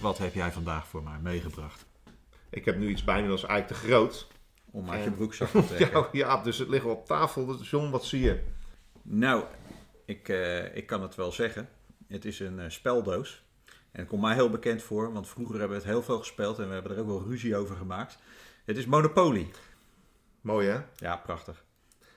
wat heb jij vandaag voor mij meegebracht? Ik heb nu iets bij me dat is eigenlijk te groot. Om uit je broekzak te trekken. Ja, ja, dus het ligt op tafel. Dus John, wat zie je? Nou, ik, eh, ik kan het wel zeggen. Het is een eh, speldoos. En het komt mij heel bekend voor, want vroeger hebben we het heel veel gespeeld en we hebben er ook wel ruzie over gemaakt. Het is Monopoly. Mooi hè? Ja, prachtig.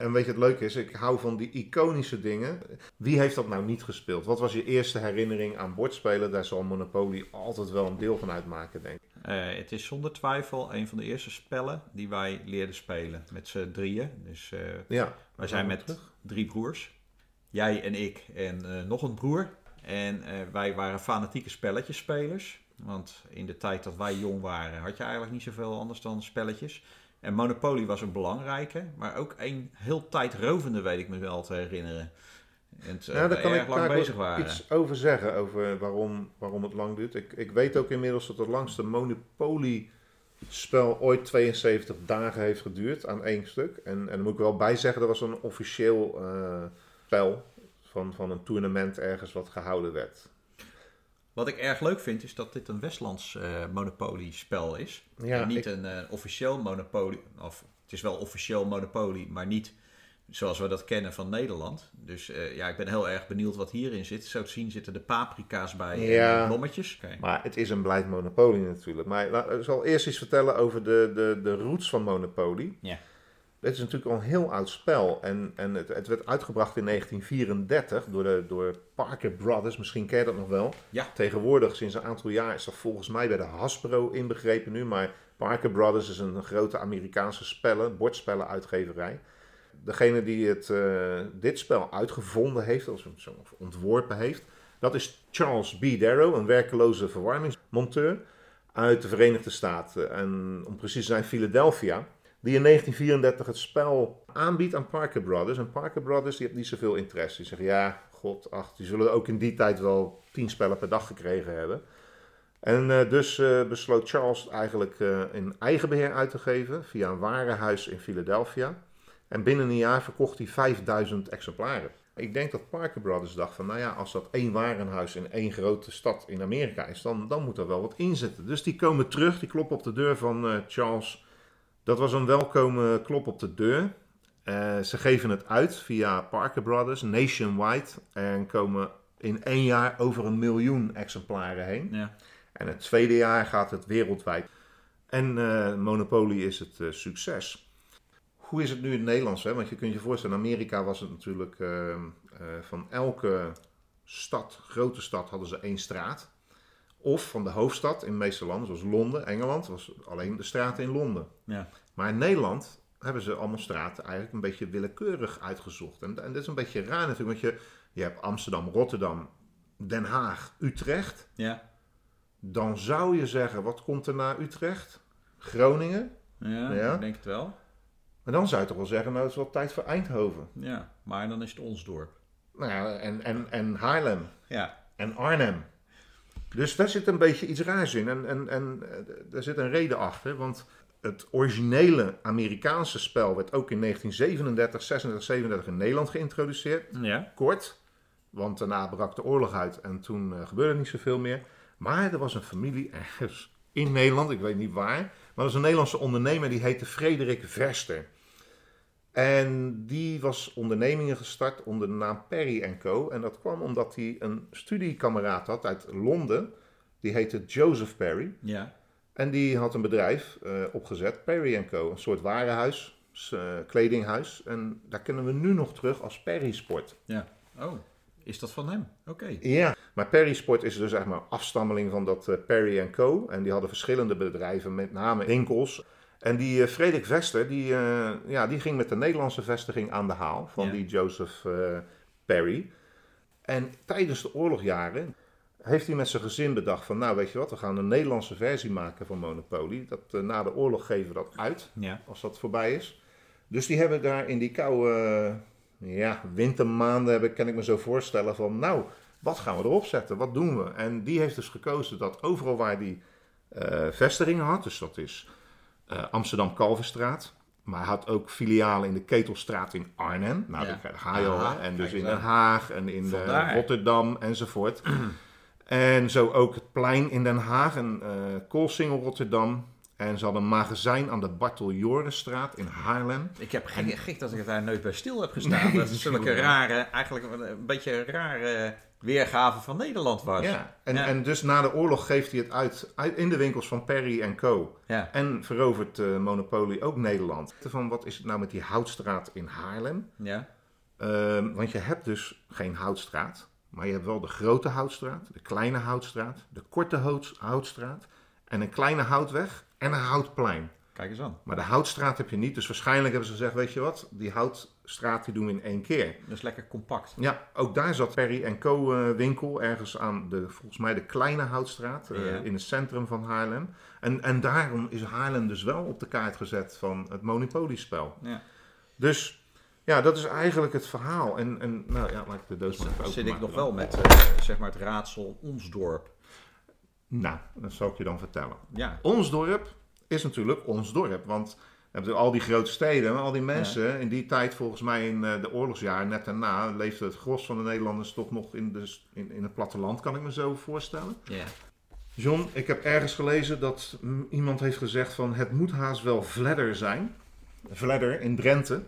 En weet je, het leuke is, ik hou van die iconische dingen. Wie heeft dat nou niet gespeeld? Wat was je eerste herinnering aan bordspelen? Daar zal Monopoly altijd wel een deel van uitmaken, denk ik. Eh, het is zonder twijfel een van de eerste spellen die wij leerden spelen. Met z'n drieën. Dus eh, Ja. wij zijn met drie broers. Jij en ik en eh, nog een broer. En wij waren fanatieke spelletjespelers. Want in de tijd dat wij jong waren had je eigenlijk niet zoveel anders dan spelletjes. En Monopoly was een belangrijke, maar ook een heel tijdrovende, weet ik me wel te herinneren. En het, Ja, daar kan erg ik lang daar bezig waren. iets over zeggen, over waarom, waarom het lang duurt. Ik, ik weet ook inmiddels dat het langste Monopoly-spel ooit 72 dagen heeft geduurd aan één stuk. En, en daar moet ik wel bij zeggen, dat was een officieel eh, spel van, van een toernooi ergens wat gehouden werd. Wat ik erg leuk vind, is dat dit een Westlands eh Monopoly-spel is. Ja, en niet ik- een eh, officieel Monopoly, of het is wel officieel Monopoly, maar niet zoals we dat kennen van Nederland. Dus eh, ja, ik ben heel erg benieuwd wat hierin zit. Zo te zien zitten de paprika's bij en Ja. de blommetjes. Maar het is een blijd Monopoly natuurlijk. Maar ik zal eerst iets vertellen over de, de, de roots van Monopoly. Ja. Dit is natuurlijk al een heel oud spel. En, en het, het werd uitgebracht in 1934 door, de, door Parker Brothers. Misschien ken je dat nog wel. Ja. Tegenwoordig, sinds een aantal jaar, is dat volgens mij bij de Hasbro inbegrepen nu. Maar Parker Brothers is een grote Amerikaanse spellen, bordspellen uitgeverij. Degene die het, eh, dit spel uitgevonden heeft, of ontworpen heeft, dat is Charles B. Darrow, een werkeloze verwarmingsmonteur uit de Verenigde Staten. En om precies te zijn Philadelphia. Die in 1934 het spel aanbiedt aan Parker Brothers. En Parker Brothers die heeft niet zoveel interesse. Die zeggen ja, god, ach, die zullen ook in die tijd wel tien spellen per dag gekregen hebben. En eh, dus eh, besloot Charles eigenlijk eh, in eigen beheer uit te geven via een warenhuis in Philadelphia. En binnen een jaar verkocht hij 5000 exemplaren. Ik denk dat Parker Brothers dacht van, nou ja, als dat één warenhuis in één grote stad in Amerika is, dan, dan moet er wel wat in zitten. Dus die komen terug, die kloppen op de deur van Charles. Dat was een welkome klop op de deur. Eh, ze geven het uit via Parker Brothers, nationwide, en komen in één jaar over een miljoen exemplaren heen. Ja. En het tweede jaar gaat het wereldwijd. En eh, Monopoly is het eh, succes. Hoe is het nu in het Nederlands? Hè? Want je kunt je voorstellen, in Amerika was het natuurlijk eh, eh, van elke stad, grote stad, hadden ze één straat. Of van de hoofdstad in de meeste landen, zoals Londen, Engeland, was alleen de straten in Londen. Ja. Maar in Nederland hebben ze allemaal straten eigenlijk een beetje willekeurig uitgezocht. En, en dat is een beetje raar natuurlijk, want je, je hebt Amsterdam, Rotterdam, Den Haag, Utrecht. Ja. Dan zou je zeggen, wat komt er na Utrecht? Groningen? Ja, Ja. ik denk het wel. Maar dan zou je toch wel zeggen, nou het is wel tijd voor Eindhoven. Ja, maar dan is het ons dorp. Nou ja, en, en, en Haarlem. Ja, En Arnhem. Dus daar zit een beetje iets raars in. En, en, en eh, daar zit een reden achter. Want het originele Amerikaanse spel werd ook in 1937, 36, 37 in Nederland geïntroduceerd. ja. Kort. Want daarna brak de oorlog uit en toen eh, gebeurde niet zoveel meer. Maar er was een familie ergens in Nederland, ik weet niet waar. Maar er was een Nederlandse ondernemer die heette Frederik Verster. En die was ondernemingen gestart onder de naam Perry Co. En dat kwam omdat hij een studiekameraad had uit Londen. Die heette Joseph Perry. Ja. En die had een bedrijf eh, opgezet, Perry Co. Een soort warenhuis, eh, kledinghuis. En daar kennen we nu nog terug als Perry Sport. Ja. Oh, is dat van hem? Oké. Ja, maar Perry Sport is dus zeg maar afstammeling van dat eh, Perry Co. En die hadden verschillende bedrijven, met name winkels. En die eh, Frederik Vester, die, eh, ja, die ging met de Nederlandse vestiging aan de haal van Ja. die Joseph eh, Perry. En tijdens de oorlogjaren heeft hij met zijn gezin bedacht van, nou weet je wat, we gaan een Nederlandse versie maken van Monopoly. Dat, na de oorlog geven we dat uit Ja. als dat voorbij is. Dus die hebben daar in die koude ja, wintermaanden, heb ik- kan ik me zo voorstellen van, nou, wat gaan we erop zetten? Wat doen we? En die heeft dus gekozen dat overal waar die eh, vestigingen had, dus dat is eh, Amsterdam-Kalverstraat, maar hij had ook filialen in de Ketelstraat in Arnhem, nou, Ja. daar ga je al, Aha, hè. en dus in Den. Haag en in eh. Rotterdam enzovoort. En zo ook het plein in Den Haag en uh, Koolsingel Rotterdam. En ze hadden een magazijn aan de Bartel Jorenstraat in Haarlem. Ik heb gek, gek dat ik daar nooit bij stil heb gestaan. dat is zulke rare, eigenlijk een beetje rare weergave van Nederland was. Ja, en, en dus na de oorlog geeft hij het uit, uit in de winkels van Perry Co. Ja. En verovert uh, Monopoly ook Nederland. Van wat is het nou met die Houtstraat in Haarlem? Ja. Uh, want je hebt dus geen Houtstraat. Maar je hebt wel de grote Houtstraat, de kleine Houtstraat, de korte Houtstraat en een kleine Houtweg en een Houtplein. Kijk eens aan. Maar de Houtstraat heb je niet. Dus waarschijnlijk hebben ze gezegd, weet je wat, die Houtstraat die doen we in één keer. Dat is lekker compact. Ja, ook daar zat Perry Co. Uh, winkel, ergens aan de, volgens mij de kleine Houtstraat, uh, Ja. in het centrum van Haarlem. En, en daarom is Haarlem dus wel op de kaart gezet van het Monopoly-spel. Ja. Dus ja, dat is eigenlijk het verhaal. En, en nou ja, laat ik de doos maar even zit ik nog wel met eh, zeg maar het raadsel ons dorp. Nou, dat zal ik je dan vertellen. Ja, Ons dorp is natuurlijk ons dorp. Want hebben al die grote steden, al die mensen in die tijd, volgens mij in eh, de oorlogsjaren, net daarna, leefde het gros van de Nederlanders toch nog in, de, in, in het platteland, kan ik me zo voorstellen. ja. John, ik heb ergens gelezen dat iemand heeft gezegd van het moet haast wel Vledder zijn. Vledder in Drenthe.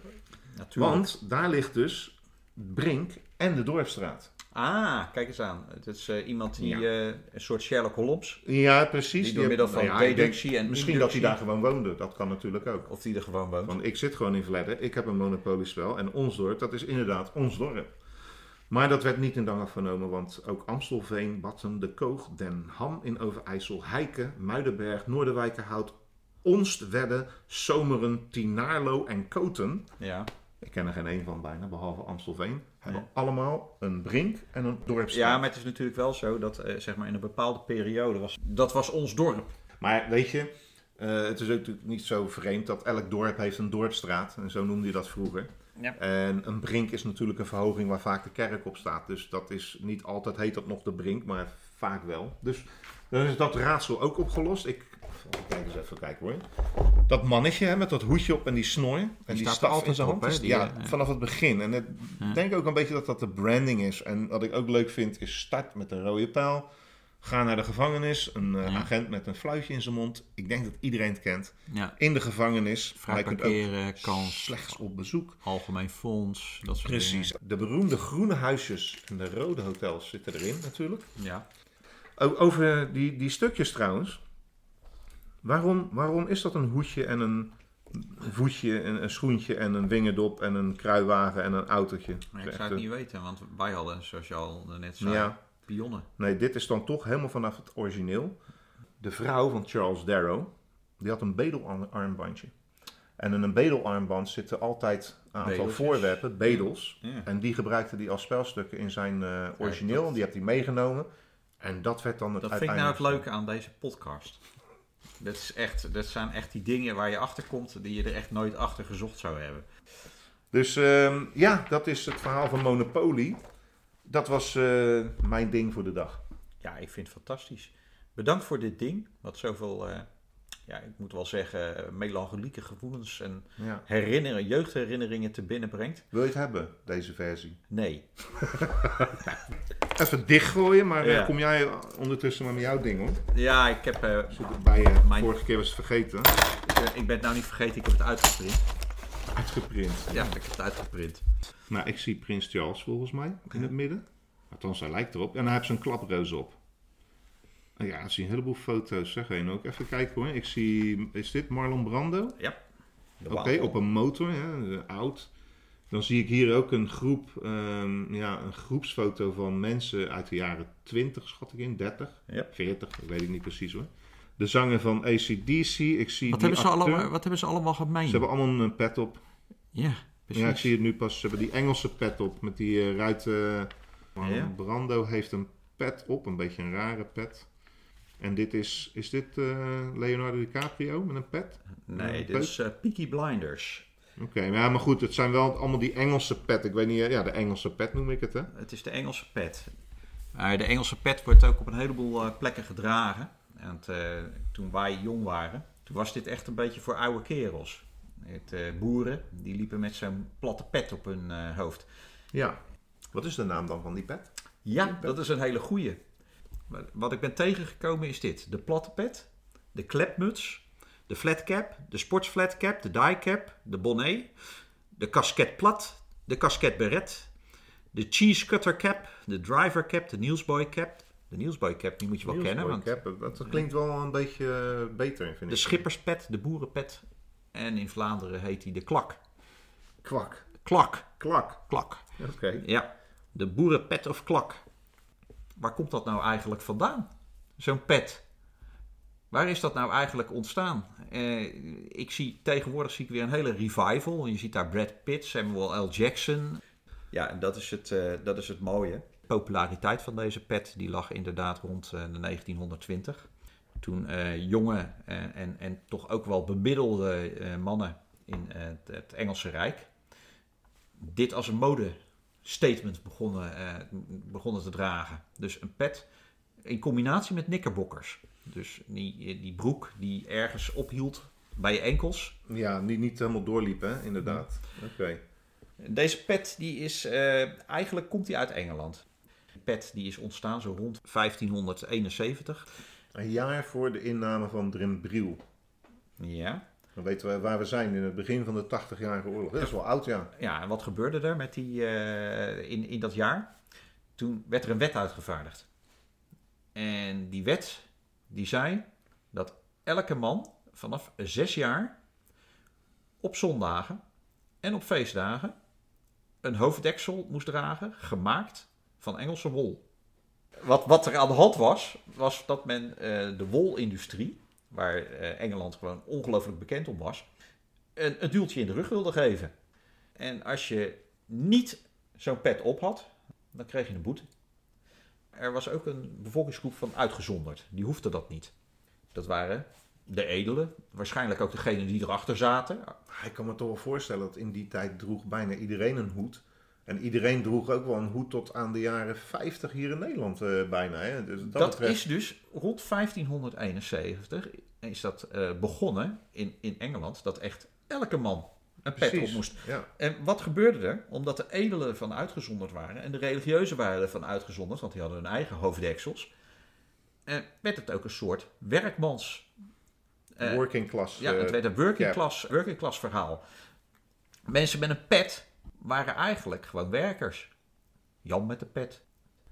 natuurlijk. Want daar ligt dus Brink en de Dorpstraat. Ah, kijk eens aan. Het is eh, iemand die Ja. eh, een soort Sherlock Holmes, Ja, precies. die door middel van nou ja, ik denk deductie en Misschien dat hij daar gewoon woonde. Dat kan natuurlijk ook. of die er gewoon woont. Want ik zit gewoon in Vledder. Ik heb een monopoliespel. En ons dorp, dat is inderdaad ons dorp. Maar dat werd niet in dank afgenomen, want ook Amstelveen, Batten, De Koog, Den Ham in Overijssel, Heiken, Muidenberg, Noorderwijkerhout, Onst, Wedde, Zomeren, Tinaarlo en Koten. Ja. Ik ken er geen één van bijna, behalve Amstelveen. Hebben allemaal een brink en een dorpsstraat. ja, maar het is natuurlijk wel zo dat eh, zeg maar in een bepaalde periode was... Dat was ons dorp. Maar weet je, eh, het is ook natuurlijk niet zo vreemd dat elk dorp heeft een dorpsstraat. En zo noemde je dat vroeger. Ja. En een brink is natuurlijk een verhoging waar vaak de kerk op staat. Dus dat is niet altijd heet dat nog de brink, maar vaak wel. Dus dan is dat raadsel ook opgelost. Ik kijk eens even kijken hoor. Dat mannetje hè, met dat hoedje op en die snor. En die, staat er staf altijd in zijn op, hand. hè, Dus die, ja, eh, vanaf het begin. En ik Ja. denk ook een beetje dat dat de branding is. En wat ik ook leuk vind is start met een rode pijl. Ga naar de gevangenis. Een eh, agent met een fluitje in zijn mond. Ik denk dat iedereen het kent. In de gevangenis. Vrij parkeren, kans, slechts op bezoek. algemeen fonds, dat soort Precies. De beroemde groene huisjes en de rode hotels zitten erin natuurlijk. Ja. Over die, die stukjes trouwens. Waarom, waarom is dat een hoedje en een voetje, en een schoentje en een wingerdop en een kruiwagen en een autootje? Maar ik zou het niet weten, want wij hadden, zoals je al net zei, Ja, pionnen. nee, dit is dan toch helemaal vanaf het origineel. De vrouw van Charles Darrow, die had een bedelarmbandje. En in een bedelarmband zitten altijd een aantal Bedeltjes. voorwerpen, bedels. Ja. En die gebruikte hij als spelstukken in zijn eh, origineel. dat- En die heeft hij meegenomen. En dat werd dan het Dat vind ik nou het leuke aan deze podcast. Dat, is echt, dat zijn echt die dingen waar je achter komt die je er echt nooit achter gezocht zou hebben. Dus ehm, ja, dat is het verhaal van Monopoly. Dat was eh, mijn ding voor de dag. Ja, ik vind het fantastisch. Bedankt voor dit ding, wat zoveel, eh, ja, ik moet wel zeggen, eh, melancholieke gevoelens en Ja. herinneringen, jeugdherinneringen te binnen brengt. Wil je het hebben, deze versie? Nee. Even dichtgooien, maar eh, Ja. kom jij ondertussen maar met jouw ding hoor. Ja, ik heb, eh, eh, Mijn- vorige keer was het vergeten. ik, ben- ik ben het nou niet vergeten, ik heb het uitgeprint. Uitgeprint. Ja, ik heb het uitgeprint. Nou, ik zie Prins Charles volgens mij in het midden. Althans, hij lijkt erop. En hij heeft zijn klaproos op. En ja, ik zie een heleboel foto's. Zeg één ook. Even kijken hoor. Ik zie, is dit Marlon Brando? Ja. Oké, op een motor, hè, eh, oud. Dan zie ik hier ook een groep, ehm, ja, een groepsfoto van mensen uit de jaren 20, schat ik in, 30, Ja. 40, dat weet ik niet precies hoor. De zanger van ACDC, ik zie Wat die hebben, ze acteur. allemaal, wat hebben ze allemaal gemeen? Ze hebben allemaal een pet op. Ja, precies. Ja, ik zie het nu pas. Ze hebben die Engelse pet op met die eh, ruiten. Marlon Ja. Brando heeft een pet op, een beetje een rare pet. En dit is, is dit eh, Leonardo DiCaprio met een pet? Nee, Een dit is eh, Peaky Blinders. Oké, maar ja, maar goed, het zijn wel allemaal die Engelse pet. Ik weet niet, eh, ja, de Engelse pet noem ik het, hè? Het is de Engelse pet. Maar de Engelse pet wordt ook op een heleboel plekken gedragen. En toen wij jong waren, toen was dit echt een beetje voor oude kerels. Het, boeren, die liepen met zo'n platte pet op hun hoofd. Ja. Wat is de naam dan van die pet? Ja, dat is een hele goeie. Wat ik ben tegengekomen is dit. De platte pet, de klepmuts, de flatcap, de sportsflatcap, de diecap, de bonnet, de casquette plat, de casquette beret, de cheese cutter cap, de driver cap, de newsboy cap. De newsboy cap, die moet je wel kennen, want Cap, dat, klinkt wel een beetje eh, beter, vind de ik. schipperspet, de boerenpet en in Vlaanderen heet die de klak. Kwak. Klak, Klak. klak. Oké. Ja, de boerenpet of klak. Waar komt dat nou eigenlijk vandaan? Zo'n pet. Waar is dat nou eigenlijk ontstaan? Eh, ik zie tegenwoordig zie ik weer een hele revival. Je ziet daar Brad Pitt, Samuel L. Jackson. Ja, en dat is het, eh, dat is het mooie. De populariteit van deze pet die lag inderdaad rond eh, de 1920. Toen eh, jonge en, en, en toch ook wel bemiddelde mannen in het, het Engelse Rijk dit als een modestatement begonnen, eh, begonnen te dragen. Dus een pet in combinatie met knickerbokkers. Dus die, die broek die ergens ophield bij je enkels. Ja, niet, niet helemaal doorliep, hè, inderdaad. Oké. Deze pet die is, eh, eigenlijk komt die uit Engeland. Die pet die is ontstaan zo rond 1571. Een jaar voor de inname van Drimbriel. Ja. Dan weten we waar we zijn in het begin van de 80-jarige oorlog. Dat is wel oud, ja. Ja, en wat gebeurde er met die, eh, in, in dat jaar? Toen werd er een wet uitgevaardigd. En die wet die zei dat elke man vanaf zes jaar op zondagen en op feestdagen een hoofddeksel moest dragen, gemaakt van Engelse wol. Wat, wat er aan de hand was, was dat men eh, de wolindustrie, waar eh, Engeland gewoon ongelooflijk bekend om was, een, een duwtje in de rug wilde geven. En als je niet zo'n pet op had, dan kreeg je een boete. Er was ook een bevolkingsgroep van uitgezonderd. Die hoefde dat niet. Dat waren de edelen, waarschijnlijk ook degenen die erachter zaten. Ik kan me toch wel voorstellen dat in die tijd droeg bijna iedereen een hoed. En iedereen droeg ook wel een hoed tot aan de jaren 50 hier in Nederland eh, bijna. Hè? Dus dat Dat betreft- is dus rond 1571 is dat eh, begonnen in, in Engeland, dat echt elke man een pet Precies. op moest. Ja. En wat gebeurde er? Omdat de edelen ervan uitgezonderd waren en de religieuzen waren ervan uitgezonderd, want die hadden hun eigen hoofddeksels, eh, werd het ook een soort werkmans. Working class. ja, het werd een working class, working class verhaal. Mensen met een pet waren eigenlijk gewoon werkers. Jan met de pet.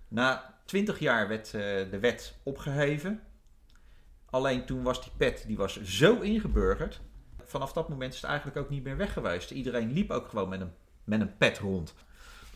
Na twintig jaar werd eh, de wet opgeheven. Alleen toen was die pet die was zo ingeburgerd. Vanaf dat moment is het eigenlijk ook niet meer weg geweest. Iedereen liep ook gewoon met een, met een pet rond.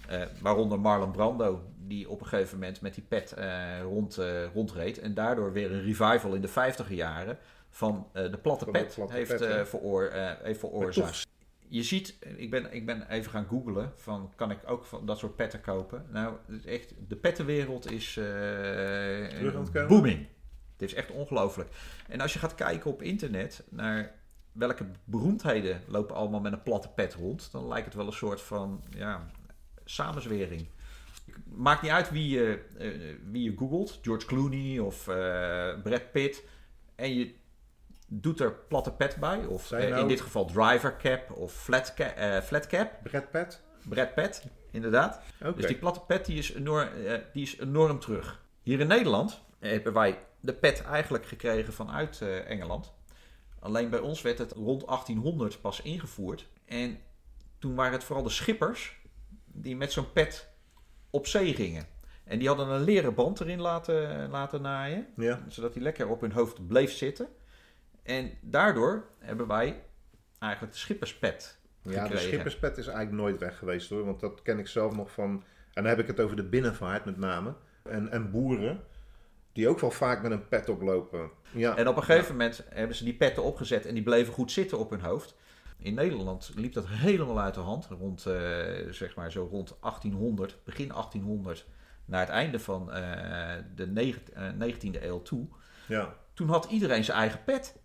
Eh, waaronder Marlon Brando, die op een gegeven moment met die pet eh, rond, rondreed. En daardoor weer een revival in de vijftiger jaren van de platte Van de pet platte heeft, pet, veroor, heeft veroorzaakt. Je ziet, ik ben, ik ben even gaan googlen van kan ik ook van dat soort petten kopen. Nou, het is echt, de pettenwereld is eh, komen? booming. Het is echt ongelooflijk. En als je gaat kijken op internet naar welke beroemdheden lopen allemaal met een platte pet rond, dan lijkt het wel een soort van ja, samenzwering. Maakt niet uit wie je, eh, wie je googelt, George Clooney of eh, Brad Pitt, en je doet er platte pet bij, of eh, nou- in dit geval driver cap of flat, ca eh, flat cap, Brad Pitt? Brad Pitt, inderdaad. Dus die platte pet die is, enorm, eh, die is enorm terug. Hier in Nederland hebben wij de pet eigenlijk gekregen vanuit Engeland. Alleen bij ons werd het rond 1800 pas ingevoerd. En toen waren het vooral de schippers die met zo'n pet op zee gingen. En die hadden een leren band erin laten, laten naaien, Ja. zodat die lekker op hun hoofd bleef zitten. En daardoor hebben wij eigenlijk de schipperspet Ja, de schipperspet is eigenlijk nooit weg geweest hoor. Want dat ken ik zelf nog van. En dan heb ik het over de binnenvaart met name. En, en boeren. Die ook wel vaak met een pet oplopen. Ja. En op een gegeven moment hebben ze die petten opgezet en die bleven goed zitten op hun hoofd. In Nederland liep dat helemaal uit de hand. Rond, eh, zeg maar zo rond 1800, begin 1800, naar het einde van eh, de negen- eh, 19e eeuw toe. ja. Toen had iedereen zijn eigen pet.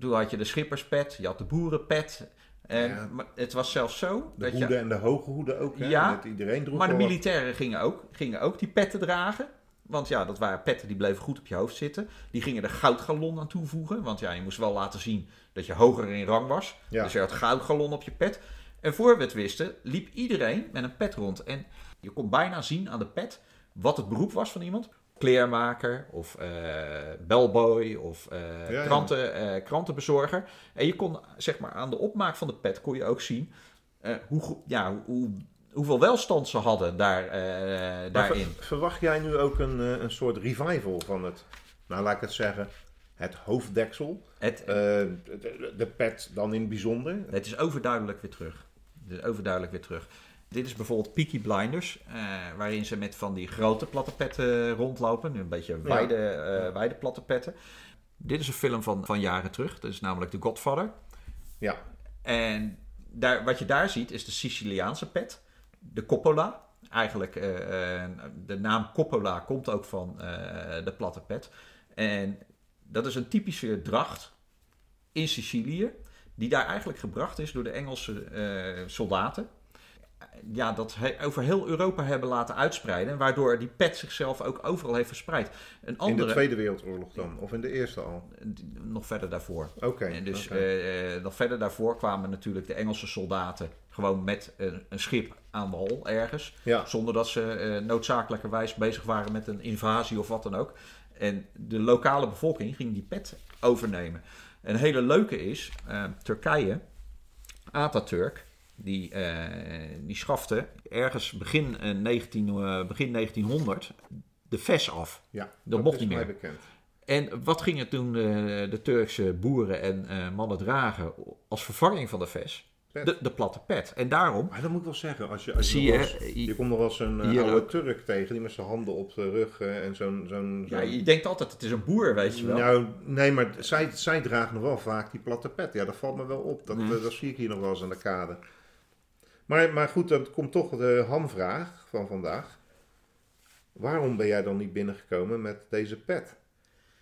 Toen had je de schipperspet, je had de boerenpet. En, Ja. maar het was zelfs zo De dat hoeden je, en de hoge hoeden ook. Hè? Ja, Dat iedereen droeg maar de militairen gingen ook, gingen ook die petten dragen. Want ja, dat waren petten die bleven goed op je hoofd zitten. Die gingen er goudgalon aan toevoegen. Want ja, je moest wel laten zien dat je hoger in rang was. Ja. Dus je had goudgalon op je pet. En voor we het wisten, liep iedereen met een pet rond. En je kon bijna zien aan de pet wat het beroep was van iemand. Kleermaker of eh, bellboy of ja. kranten, eh, krantenbezorger. En je kon, zeg maar, aan de opmaak van de pet kon je ook zien hoe, ja, hoe- hoe, hoeveel welstand ze hadden daar, daarin. ver- verwacht jij nu ook een, een soort revival van het, nou laat ik het zeggen, het hoofddeksel? Het, de pet dan in het bijzonder? Het is overduidelijk weer terug. Het is overduidelijk weer terug. Dit is bijvoorbeeld Peaky Blinders, eh, waarin ze met van die grote platte petten rondlopen. Nu een beetje wijde, eh, wijde platte petten. Dit is een film van, van jaren terug. Dat is namelijk The Godfather. Ja, En daar, wat je daar ziet is de Siciliaanse pet. De Coppola. Eigenlijk, eh, eh, de naam Coppola komt ook van eh, de platte pet. En dat is een typische dracht in Sicilië. Die daar eigenlijk gebracht is door de Engelse eh, soldaten. Ja, dat he- over heel Europa hebben laten uitspreiden. Waardoor die pet zichzelf ook overal heeft verspreid. Een in de andere, Tweede Wereldoorlog dan, of in de Eerste al? nog verder daarvoor. Oké. En dus eh, eh, nog verder daarvoor kwamen natuurlijk de Engelse soldaten gewoon met een, een schip aan wal ergens. ja, Zonder dat ze eh, noodzakelijkerwijs bezig waren met een invasie of wat dan ook. En de lokale bevolking ging die pet overnemen. Een hele leuke is, eh, Turkije, Atatürk, die, eh, die schafte ergens begin, eh, 19, eh, begin 1900 de VES af. ja, dat mocht is niet meer. bekend. En wat gingen toen eh, de Turkse boeren en eh, mannen dragen als vervanging van de VES? De, de platte pet. En daarom Maar dat moet ik wel zeggen, als je, als je, je... komt nog wel eens een eh, oude. Turk tegen, die met zijn handen op de rug eh, en zo'n... zo'n ja, je denkt altijd, het is een boer, weet je wel. Nou, nee, maar zij, zij dragen nog wel vaak die platte pet. Ja, dat valt me wel op. Dat, eh, dat zie ik hier nog wel eens aan de kade. Maar, maar goed, dan komt toch de hamvraag van vandaag. Waarom ben jij dan niet binnengekomen met deze pet?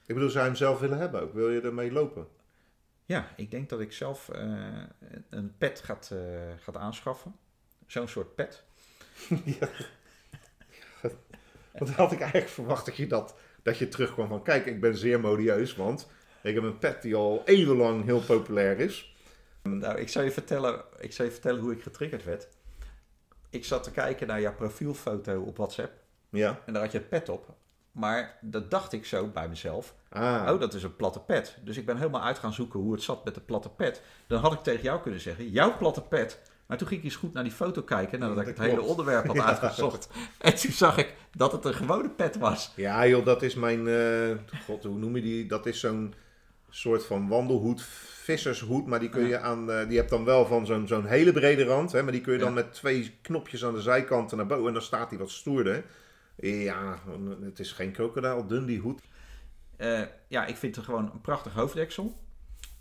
Ik bedoel, zou je hem zelf willen hebben ook? Wil je ermee lopen? Ja, ik denk dat ik zelf eh, een pet gaat, eh, gaat aanschaffen. Zo'n soort pet. Want dan had ik eigenlijk verwacht dat je, dat, dat je terugkwam van... Kijk, ik ben zeer modieus, want ik heb een pet die al eeuwenlang heel populair is. Nou, ik zal je vertellen, ik zal je vertellen hoe ik getriggerd werd. Ik zat te kijken naar jouw profielfoto op WhatsApp. Ja. En daar had je het pet op. Maar dat dacht ik zo bij mezelf. Ah, Oh, dat is een platte pet. Dus ik ben helemaal uit gaan zoeken hoe het zat met de platte pet. Dan had ik tegen jou kunnen zeggen, jouw platte pet. Maar toen ging ik eens goed naar die foto kijken nadat Ja, ik het hele onderwerp had Ja. uitgezocht. En toen zag ik dat het een gewone pet was. Ja, joh, dat is mijn. eh, God, hoe noem je die? Dat is zo'n soort van wandelhoed, vissershoed. Maar die kun je aan. eh, die hebt dan wel van zo'n zo'n hele brede rand. Hè, maar die kun je dan met twee knopjes aan de zijkanten naar boven. En dan staat die wat stoerder. Ja, het is geen krokodil, dun die hoed. Eh, ja, ik vind het gewoon een prachtig hoofddeksel.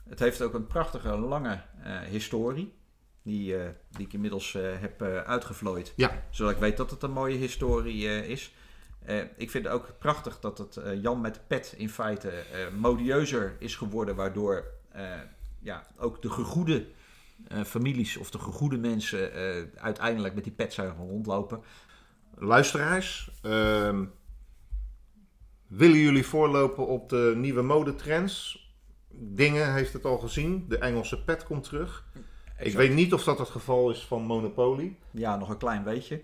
Het heeft ook een prachtige lange eh, historie. Die, die ik inmiddels heb uitgevlooid. Ja. Zodat ik weet dat het een mooie historie is. Ik vind het ook prachtig dat het Jan met de pet in feite modieuzer is geworden. Waardoor ja, ook de gegoede eh, families of de gegoede mensen eh, uiteindelijk met die pet zijn gaan rondlopen. Luisteraars, ehm, willen jullie voorlopen op de nieuwe modetrends? Dingen heeft het al gezien. De Engelse pet komt terug. Ik weet niet of dat het geval is van Monopoly. Ja, nog een klein beetje.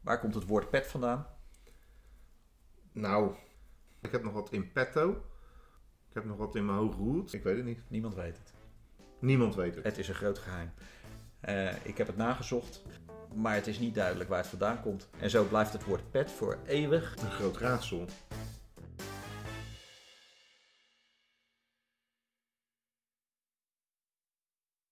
Waar komt het woord pet vandaan? Nou, ik heb nog wat in petto. Ik heb nog wat in mijn hoge hoed. Ik weet het niet. Niemand weet het. Niemand weet het. Het is een groot geheim. Eh, ik heb het nagezocht, maar het is niet duidelijk waar het vandaan komt. En zo blijft het woord pet voor eeuwig Een groot raadsel.